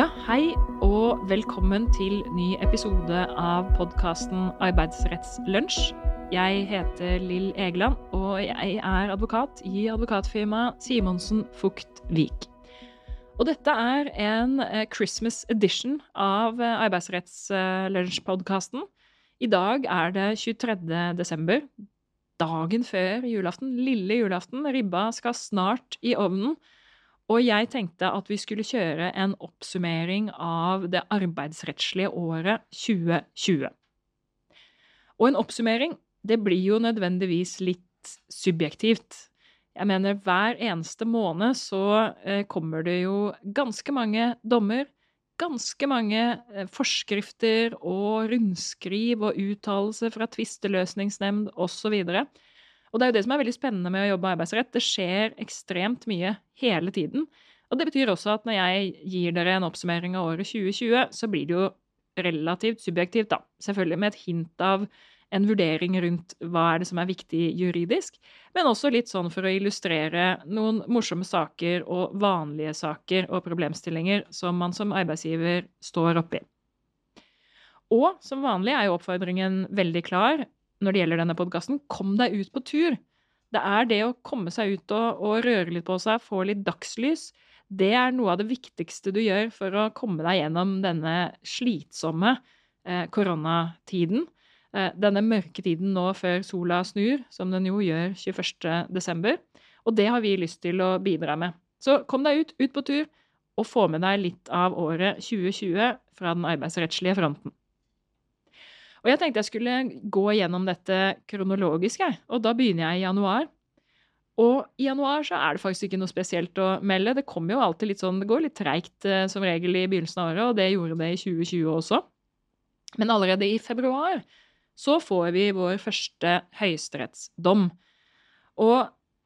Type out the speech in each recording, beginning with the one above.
Ja, hei og velkommen til ny episode av podkasten Arbeidsrettslunsj. Jeg heter Lill Egeland, og jeg er advokat i advokatfirmaet Simonsen Fugt Vik. Og dette er en eh, Christmas edition av eh, Arbeidsrettslunsj-podkasten. I dag er det 23. desember, dagen før julaften, lille julaften. Ribba skal snart i ovnen. Og jeg tenkte at vi skulle kjøre en oppsummering av det arbeidsrettslige året 2020. Og en oppsummering, det blir jo nødvendigvis litt subjektivt. Jeg mener, hver eneste måned så eh, kommer det jo ganske mange dommer, ganske mange eh, forskrifter og rundskriv og uttalelser fra tvisteløsningsnemnd osv. Og, så og det er jo det som er veldig spennende med å jobbe arbeidsrett. Det skjer ekstremt mye hele tiden. Og det betyr også at når jeg gir dere en oppsummering av året 2020, så blir det jo relativt subjektivt, da. Selvfølgelig med et hint av en vurdering rundt hva er det som er viktig juridisk, men også litt sånn for å illustrere noen morsomme saker og vanlige saker og problemstillinger som man som arbeidsgiver står oppi. Og som vanlig er jo oppfordringen veldig klar når det gjelder denne podkasten, kom deg ut på tur. Det er det å komme seg ut og, og, røre litt på seg, få litt dagslys. Det er noe av det viktigste du gjør for å komme deg gjennom denne slitsomme eh, koronatiden. Eh, denne mørke tiden nå før sola snur, som den jo gjør 21.12. Og det har vi lyst til å bidra med. Så kom deg ut, ut på tur, og få med deg litt av året 2020 fra den arbeidsrettslige fronten. Og jeg tenkte jeg skulle gå gjennom dette kronologisk, jeg. Og da begynner jeg i januar. Og i januar så er det faktisk ikke noe spesielt å melde. Det kommer jo alltid litt sånn, det går litt treigt eh, som regel i begynnelsen av året, og det gjorde det i 2020 også. Men allerede i februar så får vi vår første høyesterettsdom. Og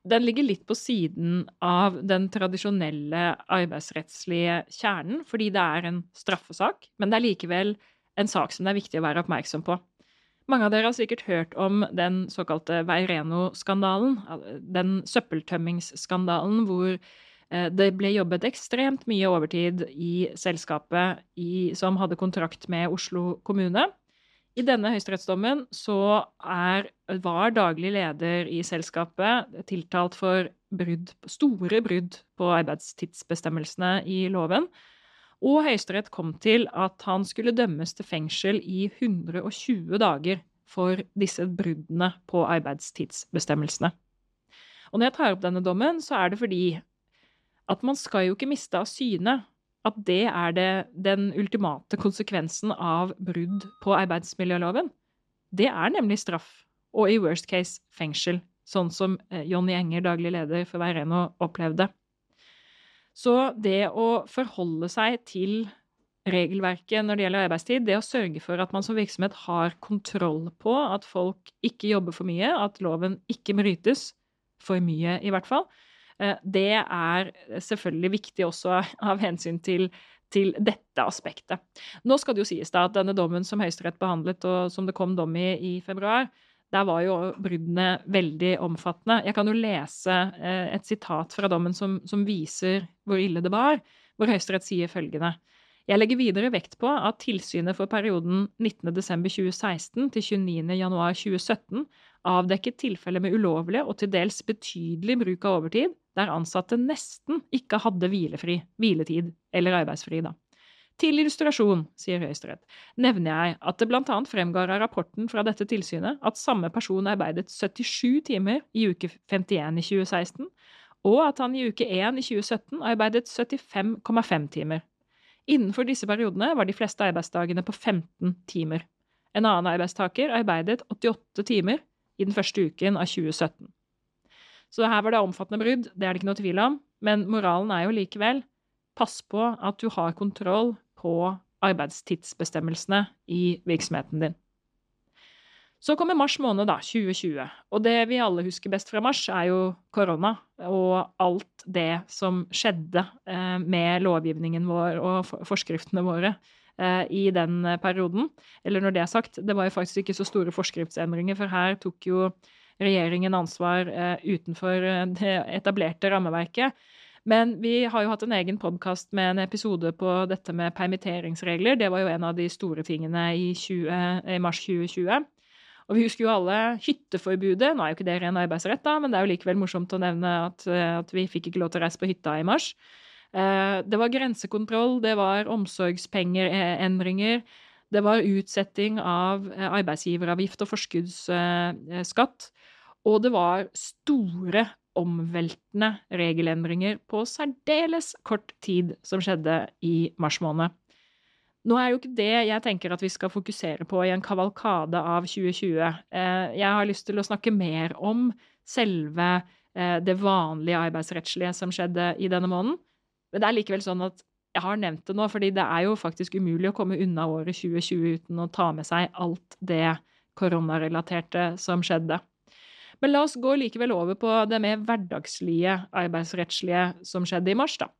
den ligger litt på siden av den tradisjonelle arbeidsrettslige kjernen, fordi det er en straffesak, men det er likevel en sak som det er viktig å være oppmerksom på. Mange av dere har sikkert hørt om den såkalte Veireno-skandalen, den søppeltømmingsskandalen hvor eh, det ble jobbet ekstremt mye overtid i selskapet i, som hadde kontrakt med Oslo kommune. I denne høyesterettsdommen så er, var daglig leder i selskapet tiltalt for brudd, store brudd på arbeidstidsbestemmelsene i loven. Og Høyesterett kom til at han skulle dømmes til fengsel i 120 dager for disse bruddene på arbeidstidsbestemmelsene. Og når jeg tar opp denne dommen, så er det fordi at man skal jo ikke miste av syne at det er det, den ultimate konsekvensen av brudd på arbeidsmiljøloven. Det er nemlig straff, og i worst case fengsel, sånn som eh, Jonny Enger, daglig leder for Veireno, opplevde. Så det å forholde seg til regelverket når det gjelder arbeidstid, det å sørge for at man som virksomhet har kontroll på at folk ikke jobber for mye, at loven ikke brytes for mye, i hvert fall, eh, det er selvfølgelig viktig også av hensyn til, til dette aspektet. Nå skal det jo sies da at denne dommen som Høyesterett behandlet, og som det kom dom i i februar, der var jo bruddene veldig omfattende. Jeg kan jo lese eh, et sitat fra dommen som, som viser hvor ille det var, hvor Høyesterett sier følgende. Jeg legger videre vekt på at tilsynet for perioden 19.12.2016 til 29.1.2017 avdekket tilfeller med ulovlig og til dels betydelig bruk av overtid, der ansatte nesten ikke hadde hvilefri, hviletid eller arbeidsfri. da. Til illustrasjon, sier Høyesterett, nevner jeg at det bl.a. fremgår av rapporten fra dette tilsynet at samme person arbeidet 77 timer i uke 51 i 2016, og at han i uke 1 i 2017 arbeidet 75,5 timer. Innenfor disse periodene var de fleste arbeidsdagene på 15 timer. En annen arbeidstaker arbeidet 88 timer i den første uken av 2017. Så her var det omfattende brudd, det er det ikke noe tvil om, men moralen er jo likevel pass på at du har kontroll på arbeidstidsbestemmelsene i virksomheten din. Så kommer mars måned, da, 2020. Og det vi alle husker best fra mars, er jo korona og alt det som skjedde eh, med lovgivningen vår og forskriftene våre eh, i den perioden. Eller når det er sagt, det var jo faktisk ikke så store forskriftsendringer, for her tok jo regjeringen ansvar eh, utenfor det etablerte rammeverket. Men vi har jo hatt en egen podkast med en episode på dette med permitteringsregler. Det var jo en av de store tingene i, 20, i mars 2020. Og vi husker jo alle hytteforbudet. Nå er jo ikke det ren arbeidsrett, da, men det er jo likevel morsomt å nevne at, at vi fikk ikke lov til å reise på hytta i mars. Eh, det var grensekontroll, det var omsorgspengeendringer. Det var utsetting av eh, arbeidsgiveravgift og forskuddsskatt. Og det var store, omveltende regelendringer på særdeles kort tid som skjedde i mars måned. Nå er jo ikke det jeg tenker at vi skal fokusere på i en kavalkade av 2020. Eh, jeg har lyst til å snakke mer om selve det vanlige arbeidsrettslige som skjedde i denne måneden. Men det er likevel sånn at jeg har nevnt det nå, fordi det er jo faktisk umulig å komme unna året 2020 uten å ta med seg alt det koronarelaterte som skjedde. Men la oss gå likevel over på det mer hverdagslige arbeidsrettslige som skjedde i mars, da.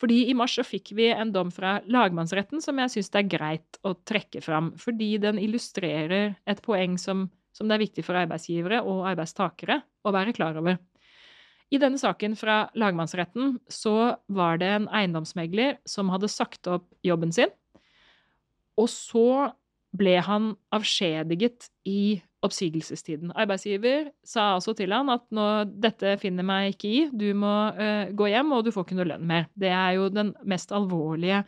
Fordi i mars så fikk vi en dom fra lagmannsretten som jeg syns det er greit å trekke fram, fordi den illustrerer et poeng som, som det er viktig for arbeidsgivere og arbeidstakere å være klar over. I denne saken fra lagmannsretten så var det en eiendomsmegler som hadde sagt opp jobben sin, og så ble han avskjediget i oppsigelsestiden. Arbeidsgiver sa altså til han at nå, dette finner meg ikke i, du må uh, gå hjem, og du får ikke noe lønn mer. Det er jo den mest alvorlige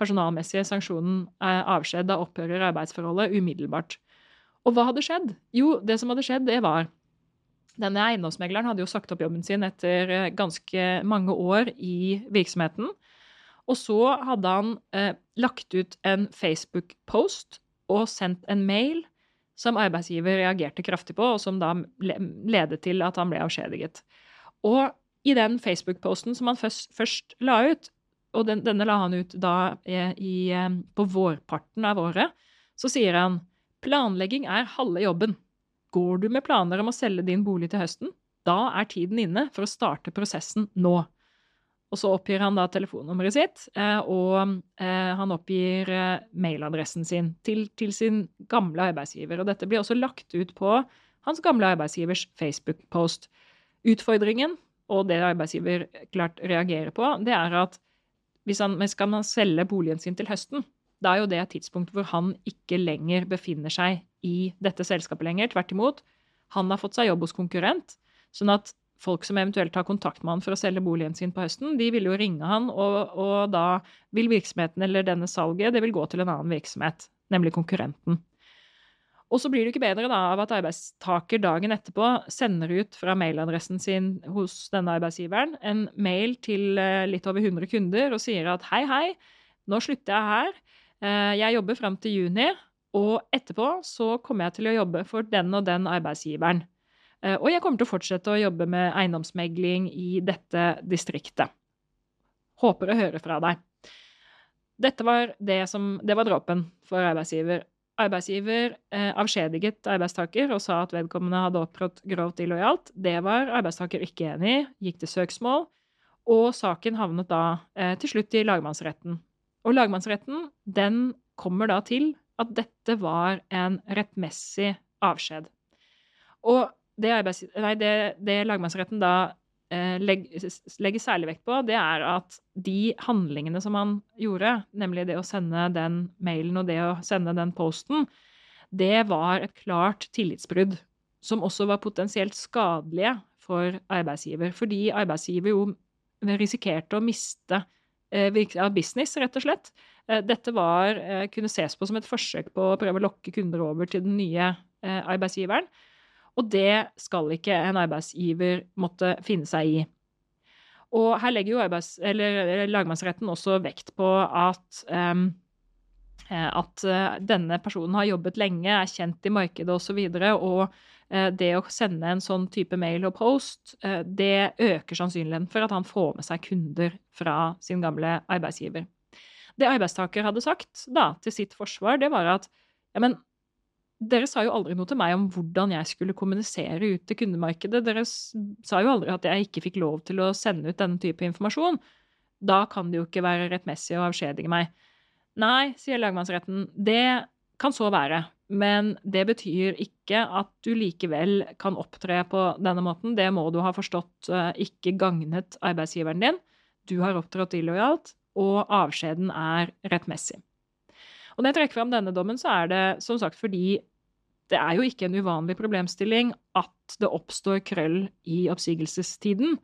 personalmessige sanksjonen uh, avskjed. Da opphører arbeidsforholdet umiddelbart. Og hva hadde skjedd? Jo, det som hadde skjedd, det var denne eiendomsmegleren hadde jo sagt opp jobben sin etter eh, ganske mange år i virksomheten. Og så hadde han lagt ut en Facebook-post og sendt en mail som arbeidsgiver reagerte kraftig på, og som da ledet til at han ble avskjediget. Og i den Facebook-posten som han først, først, la ut, og den, denne la han ut da eh, i, eh, på vårparten av året, så sier han planlegging er halve jobben. Går du med planer om å selge din bolig til høsten? Da er tiden inne for å starte prosessen nå. Og så oppgir han da telefonnummeret sitt, eh, og eh, han oppgir eh, mailadressen sin til, til, sin gamle arbeidsgiver. Og dette blir også lagt ut på hans gamle arbeidsgivers Facebook-post. Utfordringen, og det arbeidsgiver klart reagerer på, det er at hvis han skal selge boligen sin til høsten, da er jo det et tidspunkt hvor han ikke lenger befinner seg i dette selskapet lenger. Tvert imot. Han har fått seg jobb hos konkurrent. Sånn at folk som eventuelt har kontakt med han for å selge boligen sin på høsten, de vil jo ringe han, og, og da vil virksomheten eller denne salget det vil gå til en annen virksomhet, nemlig konkurrenten. Og så blir det ikke bedre da av at arbeidstaker dagen etterpå sender ut fra mailadressen sin hos denne arbeidsgiveren en mail til eh, litt over 100 kunder og sier at hei, hei, nå slutter jeg her. Eh, jeg jobber fram til juni, og etterpå så kommer jeg til å jobbe for den og den arbeidsgiveren. Eh, og jeg kommer til å fortsette å jobbe med eiendomsmegling i dette distriktet. Håper å høre fra deg. Dette var det som Det var dråpen for arbeidsgiver. Arbeidsgiver eh, avskjediget arbeidstaker og sa at vedkommende hadde opptrådt grovt illojalt. Det var arbeidstaker ikke enig i, gikk til søksmål, og saken havnet da eh, til slutt i lagmannsretten. Og lagmannsretten den kommer da til at dette var en rettmessig avskjed. Og det, arbeids, nei, det, det lagmannsretten da eh, legger, særlig vekt på, det er at de handlingene som han gjorde, nemlig det å sende den mailen og det å sende den posten, det var et klart tillitsbrudd som også var potensielt skadelige for arbeidsgiver. Fordi arbeidsgiver jo risikerte å miste eh, business, rett og slett. Eh, dette var, eh, kunne ses på som et forsøk på å prøve å lokke kunder over til den nye arbeidsgiveren. Og det skal ikke en arbeidsgiver måtte finne seg i. Og her legger jo arbeids, lagmannsretten også vekt på at, um, at denne personen har jobbet lenge, er kjent i markedet osv. Og, så og det å sende en sånn type mail og post, det øker sannsynligheten for at han får med seg kunder fra sin gamle arbeidsgiver. Det arbeidstaker hadde sagt da, til sitt forsvar, det var at ja, men dere sa jo aldri noe til meg om hvordan jeg skulle kommunisere ut til kundemarkedet. Dere sa jo aldri at jeg ikke fikk lov til å sende ut denne type informasjon. Da kan det jo ikke være rettmessig å avskjedige meg. Nei, sier lagmannsretten, det kan så være. Men det betyr ikke at du likevel kan opptre på denne måten. Det må du ha forstått eh, ikke gagnet arbeidsgiveren din. du har opptrådt illojalt, og avskjeden er rettmessig. Og når jeg trekker fram denne dommen, så er det som sagt fordi det er jo ikke en uvanlig problemstilling at det oppstår krøll i oppsigelsestiden.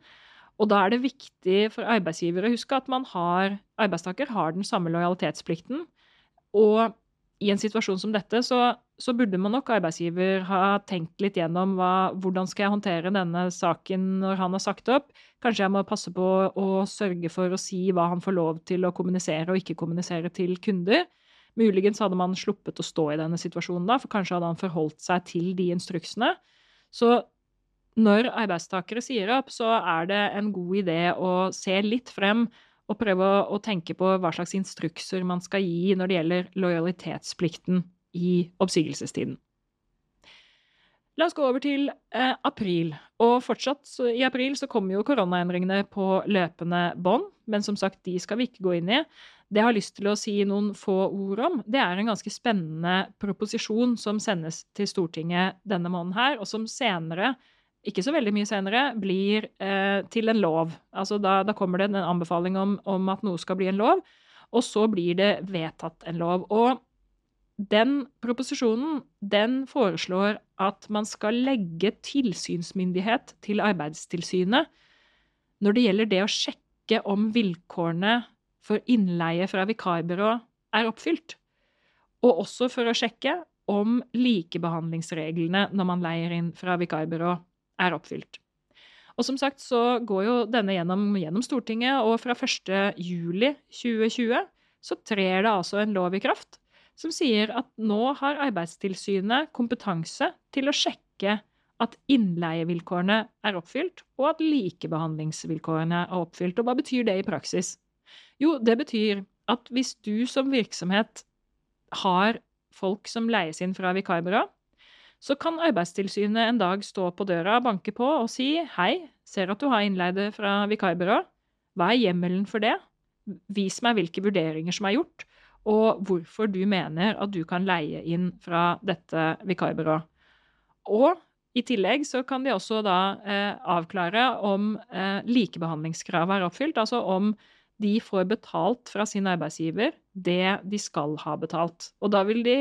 Og da er det viktig for arbeidsgivere å huske at man har, arbeidstaker har den samme lojalitetsplikten. Og i en situasjon som dette, så, så, burde man nok arbeidsgiver ha tenkt litt gjennom hva, hvordan skal jeg håndtere denne saken når han har sagt opp. Kanskje jeg må passe på å sørge for å si hva han får lov til å kommunisere og ikke kommunisere til kunder. Muligens hadde man sluppet å stå i denne situasjonen da, for kanskje hadde han forholdt seg til de instruksene. Så når arbeidstakere sier opp, så er det en god idé å se litt frem og prøve å, å, tenke på hva slags instrukser man skal gi når det gjelder lojalitetsplikten i oppsigelsestiden. La oss gå over til eh, april. Og fortsatt i april så kommer jo koronaendringene på løpende bånd, men som sagt, de skal vi ikke gå inn i. Det jeg har lyst til å si noen få ord om, det er en ganske spennende proposisjon som sendes til Stortinget denne måneden her, og som senere ikke så veldig mye senere, blir eh, til en lov. Altså da, da, kommer det en anbefaling om, om, at noe skal bli en lov, og så blir det vedtatt en lov. Og den proposisjonen, den foreslår at man skal legge tilsynsmyndighet til Arbeidstilsynet når det gjelder det å sjekke om vilkårene for innleie fra vikarbyrå er oppfylt. Og også for å sjekke om likebehandlingsreglene når man leier inn fra vikarbyrå er oppfylt. Og som sagt så går jo denne gjennom, gjennom Stortinget, og fra 1.7.2020 så trer det altså en lov i kraft som sier at nå har Arbeidstilsynet kompetanse til å sjekke at innleievilkårene er oppfylt, og at likebehandlingsvilkårene er oppfylt. Og hva betyr det i praksis? Jo, det betyr at hvis du som virksomhet har folk som leies inn fra vikarbyrå, så kan Arbeidstilsynet en dag stå på døra, banke på og si hei, ser at du har innleide fra vikarbyrå. Hva er hjemmelen for det? Vis meg hvilke vurderinger som er gjort, og hvorfor du mener at du kan leie inn fra dette vikarbyrået. Og i tillegg så kan de også da eh, avklare om eh, likebehandlingskravet er oppfylt, altså om de får betalt fra sin arbeidsgiver det de skal ha betalt. Og da vil de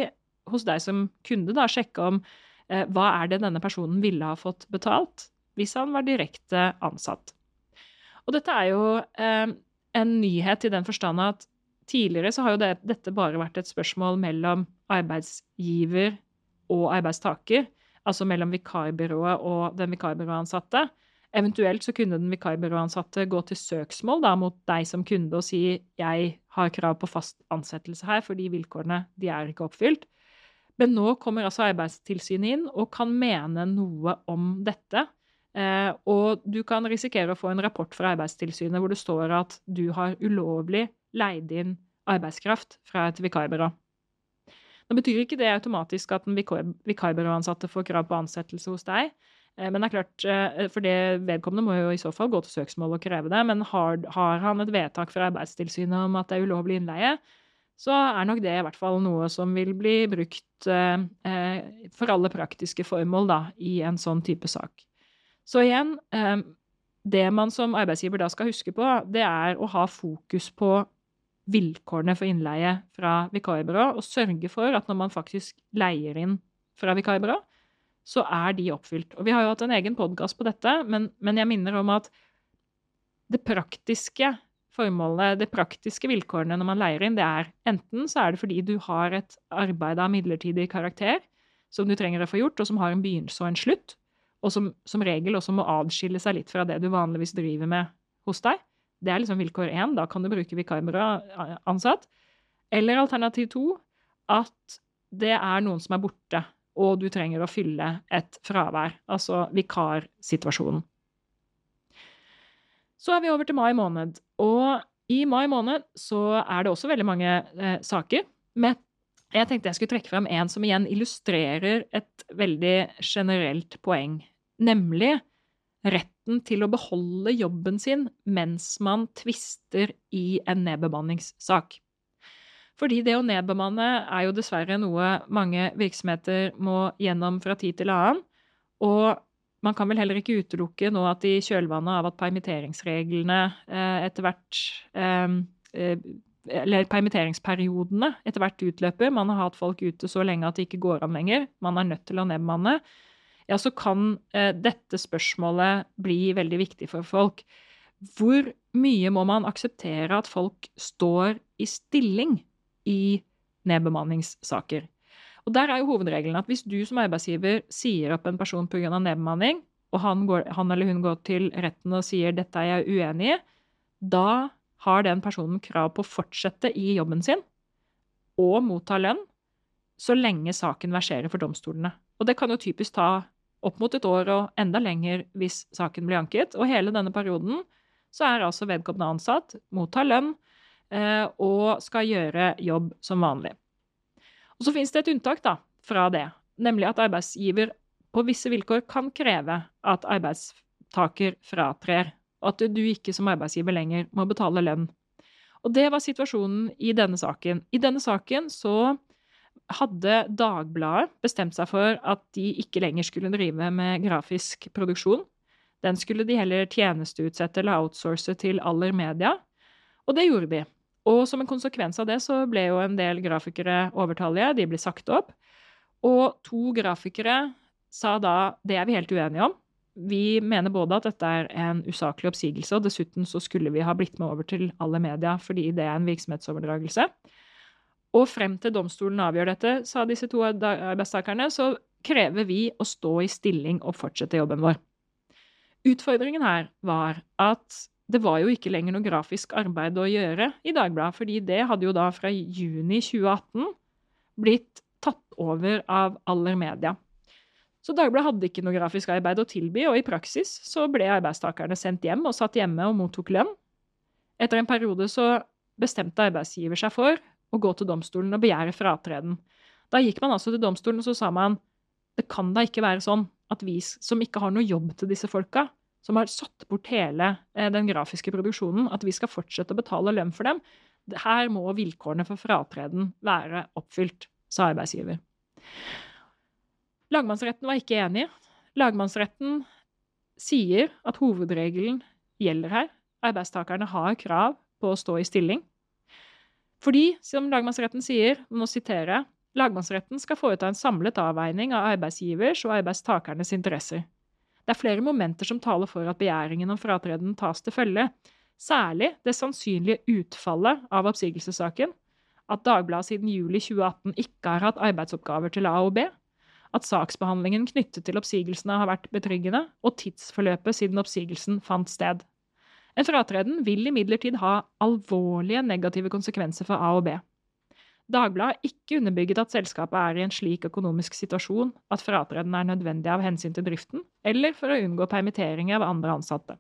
hos deg som kunde da sjekke om Eh, hva er det denne personen ville ha fått betalt hvis han var direkte ansatt? Og dette er jo eh, en nyhet i den forstand at tidligere så har jo det, dette bare vært et spørsmål mellom arbeidsgiver og arbeidstaker, altså mellom vikarbyrået og den vikarbyråansatte. Eventuelt så kunne den vikarbyråansatte gå til søksmål da, mot deg som kunde og si jeg har krav på fast ansettelse her fordi vilkårene de er ikke oppfylt. Men nå kommer altså Arbeidstilsynet inn og kan mene noe om dette. Eh, og du kan risikere å få en rapport fra Arbeidstilsynet hvor det står at du har ulovlig leid inn arbeidskraft fra et vikarbyrå. Nå betyr ikke det automatisk at den vikarbyråansatte får krav på ansettelse hos deg. Eh, men det er klart, eh, for det vedkommende må jo i så fall gå til søksmål og kreve det. Men har, har han et vedtak fra Arbeidstilsynet om at det er ulovlig innleie, så er nok det i hvert fall noe som vil bli brukt eh, eh, for alle praktiske formål da, i en sånn type sak. Så igjen, eh, det man som arbeidsgiver da skal huske på, det er å ha fokus på vilkårene for innleie fra vikarbyrå, og sørge for at når man faktisk leier inn fra vikarbyrå, så er de oppfylt. Og vi har jo hatt en egen podkast på dette, men, men jeg minner om at det praktiske formålet, det praktiske vilkårene når man leier inn, det er enten så er det fordi du har et arbeid av midlertidig karakter som du trenger å få gjort, og som har en begynnelse og en slutt, og som som regel også må adskille seg litt fra det du vanligvis driver med hos deg. Det er liksom vilkår én. Da kan du bruke vikarbyrå ansatt. Eller alternativ to at det er noen som er borte, og du trenger å fylle et fravær. Altså vikarsituasjonen. Så er vi over til mai måned. Og i mai måned så er det også veldig mange eh, saker. Men jeg tenkte jeg skulle trekke frem en som igjen illustrerer et veldig generelt poeng. Nemlig retten til å beholde jobben sin mens man tvister i en nedbemanningssak. Fordi det å nedbemanne er jo dessverre noe mange virksomheter må gjennom fra tid til annen. Og man kan vel heller ikke utelukke nå at i kjølvannet av at permitteringsreglene eh, etter hvert eh, eh, Eller permitteringsperiodene etter hvert utløper, man har hatt folk ute så lenge at det ikke går an lenger, man er nødt til å nedbemanne, ja, så kan dette spørsmålet bli veldig viktig for folk. Hvor mye må man akseptere at folk står i stilling i nedbemanningssaker? Og Der er jo hovedregelen at hvis du som arbeidsgiver sier opp en person pga. nedbemanning, og han, går, han, eller hun går til retten og sier 'dette er jeg uenig i', da har den personen krav på å fortsette i jobben sin og motta lønn så lenge saken verserer for domstolene. Og det kan jo typisk ta opp mot et år og enda lenger hvis saken blir anket. Og hele denne perioden så er altså vedkommende ansatt, mottar lønn og skal gjøre jobb som vanlig. Og så finnes det et unntak da, fra det, nemlig at arbeidsgiver på visse vilkår kan kreve at arbeidstaker fratrer, og at du ikke som arbeidsgiver lenger må betale lønn. Og det var situasjonen i denne saken. I denne saken så hadde Dagbladet bestemt seg for at de ikke lenger skulle drive med grafisk produksjon. Den skulle de heller tjenesteutsette eller outsource til Aller Media, og det gjorde de. Og som en konsekvens av det så ble jo en del grafikere overtallige, de ble sagt opp. Og to grafikere sa da det er vi helt uenige om. Vi mener både at dette er en usaklig oppsigelse, og dessuten så skulle vi ha blitt med over til alle media fordi det er en virksomhetsoverdragelse. Og frem til domstolen avgjør dette, sa disse to arbeidstakerne, så krever vi å stå i stilling og fortsette jobben vår. Utfordringen her var at det var jo ikke lenger noe grafisk arbeid å gjøre i Dagbladet, fordi det hadde jo da fra juni 2018 blitt tatt over av Aller Media. Så Dagbladet hadde ikke noe grafisk arbeid å tilby, og i praksis så ble arbeidstakerne sendt hjem og satt hjemme og mottok lønn. Etter en periode så bestemte arbeidsgiver seg for å gå til domstolen og begjære fratreden. Da gikk man altså til domstolen, og så sa man det kan da ikke være sånn at vi som ikke har noe jobb til disse folka, som har satt bort hele eh, den grafiske produksjonen, at vi skal fortsette å betale lønn for dem. Her må vilkårene for fratreden være oppfylt, sa arbeidsgiver. Lagmannsretten var ikke enig. Lagmannsretten sier at hovedregelen gjelder her. Arbeidstakerne har krav på å stå i stilling. Fordi, som lagmannsretten sier, nå siterer jeg, lagmannsretten skal foreta en samlet avveining av arbeidsgivers og arbeidstakernes interesser. Det er flere momenter som taler for at begjæringen om fratreden tas til følge, særlig det sannsynlige utfallet av oppsigelsessaken, at Dagbladet siden juli 2018 ikke har hatt arbeidsoppgaver til A og B, at saksbehandlingen knyttet til oppsigelsene har vært betryggende, og tidsforløpet siden oppsigelsen fant sted. En fratreden vil imidlertid ha alvorlige negative konsekvenser for A og B. Dagbladet har ikke underbygget at selskapet er i en slik økonomisk situasjon at fratreden er nødvendig av hensyn til driften, eller for å unngå permitteringer av andre ansatte.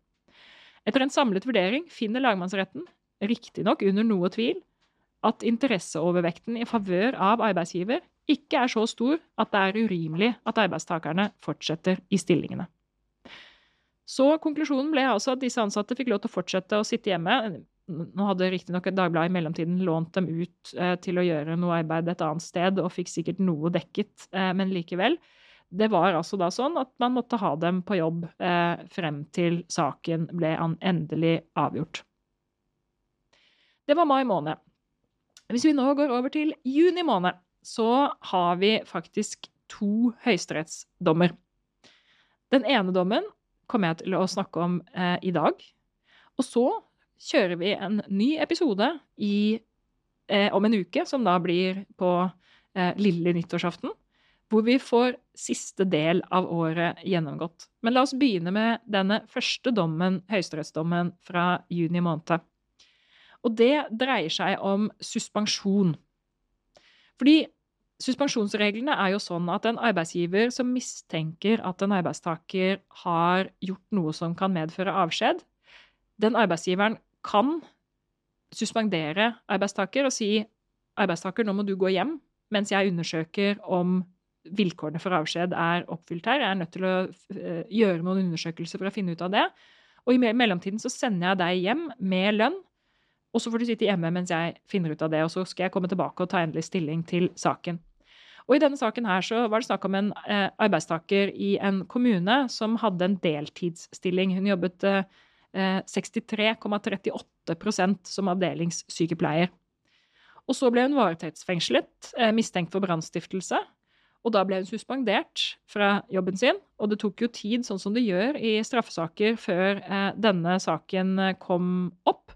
Etter en samlet vurdering finner lagmannsretten, riktignok under noe tvil, at interesseovervekten i favør av arbeidsgiver ikke er så stor at det er urimelig at arbeidstakerne fortsetter i stillingene. Så konklusjonen ble altså at disse ansatte fikk lov til å fortsette å sitte hjemme, nå hadde riktignok Dagbladet i mellomtiden lånt dem ut eh, til å gjøre noe arbeid et annet sted, og fikk sikkert noe dekket, eh, men likevel. Det var altså da sånn at man måtte ha dem på jobb eh, frem til saken ble endelig avgjort. Det var mai måned. Hvis vi nå går over til juni måned, så har vi faktisk to høyesterettsdommer. Den ene dommen kommer jeg til å snakke om eh, i dag. Og så kjører vi en ny episode i, eh, om en uke, som da blir på eh, lille nyttårsaften. Hvor vi får siste del av året gjennomgått. Men la oss begynne med denne første dommen, høyesterettsdommen fra juni måned. Og det dreier seg om suspensjon. Fordi Suspensjonsreglene er jo sånn at en arbeidsgiver som mistenker at en arbeidstaker har gjort noe som kan medføre avskjed, den arbeidsgiveren kan suspendere arbeidstaker og si arbeidstaker, nå må du gå hjem mens jeg undersøker om vilkårene for avskjed er oppfylt her. Jeg er nødt til å eh, gjøre noen undersøkelser for å finne ut av det. Og i mellomtiden så sender jeg deg hjem med lønn, og så får du sitte hjemme mens jeg finner ut av det. Og så skal jeg komme tilbake og ta endelig stilling til saken. Og i denne saken her så var det snakk om en eh, arbeidstaker i en kommune som hadde en deltidsstilling. Hun jobbet eh, 63,38% som avdelingssykepleier. Og så ble hun varetektsfengslet, eh, mistenkt for brannstiftelse. Og da ble hun suspendert fra jobben sin. Og det tok jo tid, sånn som det gjør i straffesaker, før eh, denne saken eh, kom opp.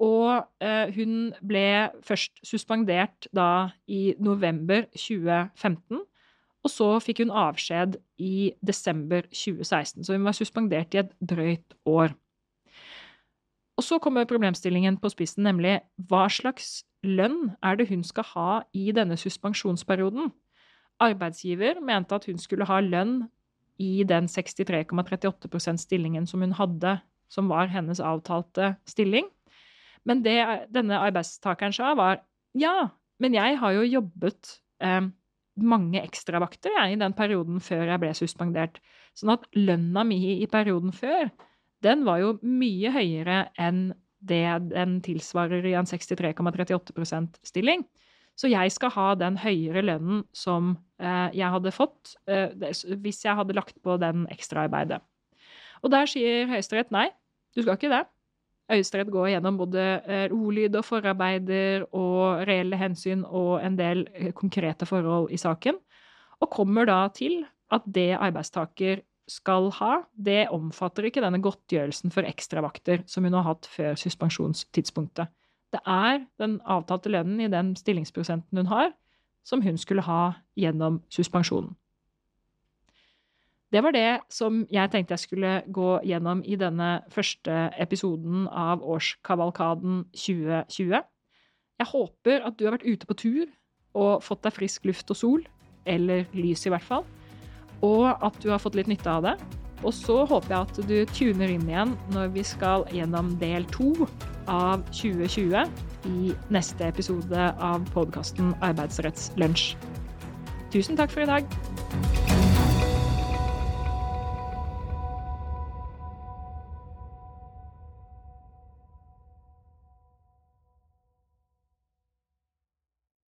Og eh, hun ble først suspendert da i november 2015. Og så fikk hun avskjed i desember 2016. Så hun var suspendert i et drøyt år. Og så kommer problemstillingen på spissen, nemlig hva slags lønn er det hun skal ha i denne suspensjonsperioden? Arbeidsgiver mente at hun skulle ha lønn i den 63,38% stillingen som hun hadde, som var hennes avtalte stilling. Men det denne arbeidstakeren sa, var ja, men jeg har jo jobbet eh, mange ekstravakter i den perioden før jeg ble suspendert. Sånn at lønna mi i perioden før, den var jo mye høyere enn det den tilsvarer i en 63,38% stilling. Så jeg skal ha den høyere lønnen som eh, jeg hadde fått eh, hvis jeg hadde lagt på den ekstraarbeidet. Og der sier Høyesterett nei, du skal ikke det. Høyesterett går gjennom både eh, ordlyd og forarbeider og reelle hensyn og en del konkrete forhold i saken, og kommer da til at det arbeidstaker skal ha, det omfatter ikke denne godtgjørelsen for ekstravakter som hun har hatt før suspensjonstidspunktet. Det er den avtalte lønnen i den stillingsprosenten hun har, som hun skulle ha gjennom suspensjonen. Det var det som jeg tenkte jeg skulle gå gjennom i denne første episoden av Årskavalkaden 2020. Jeg håper at du har vært ute på tur og fått deg frisk luft og sol, eller lys i hvert fall, og at du har fått litt nytte av det. Og så håper jeg at du tuner inn igjen når vi skal gjennom del to av 2020 i neste episode av podkasten Arbeidsrettslunsj. Tusen takk for i dag.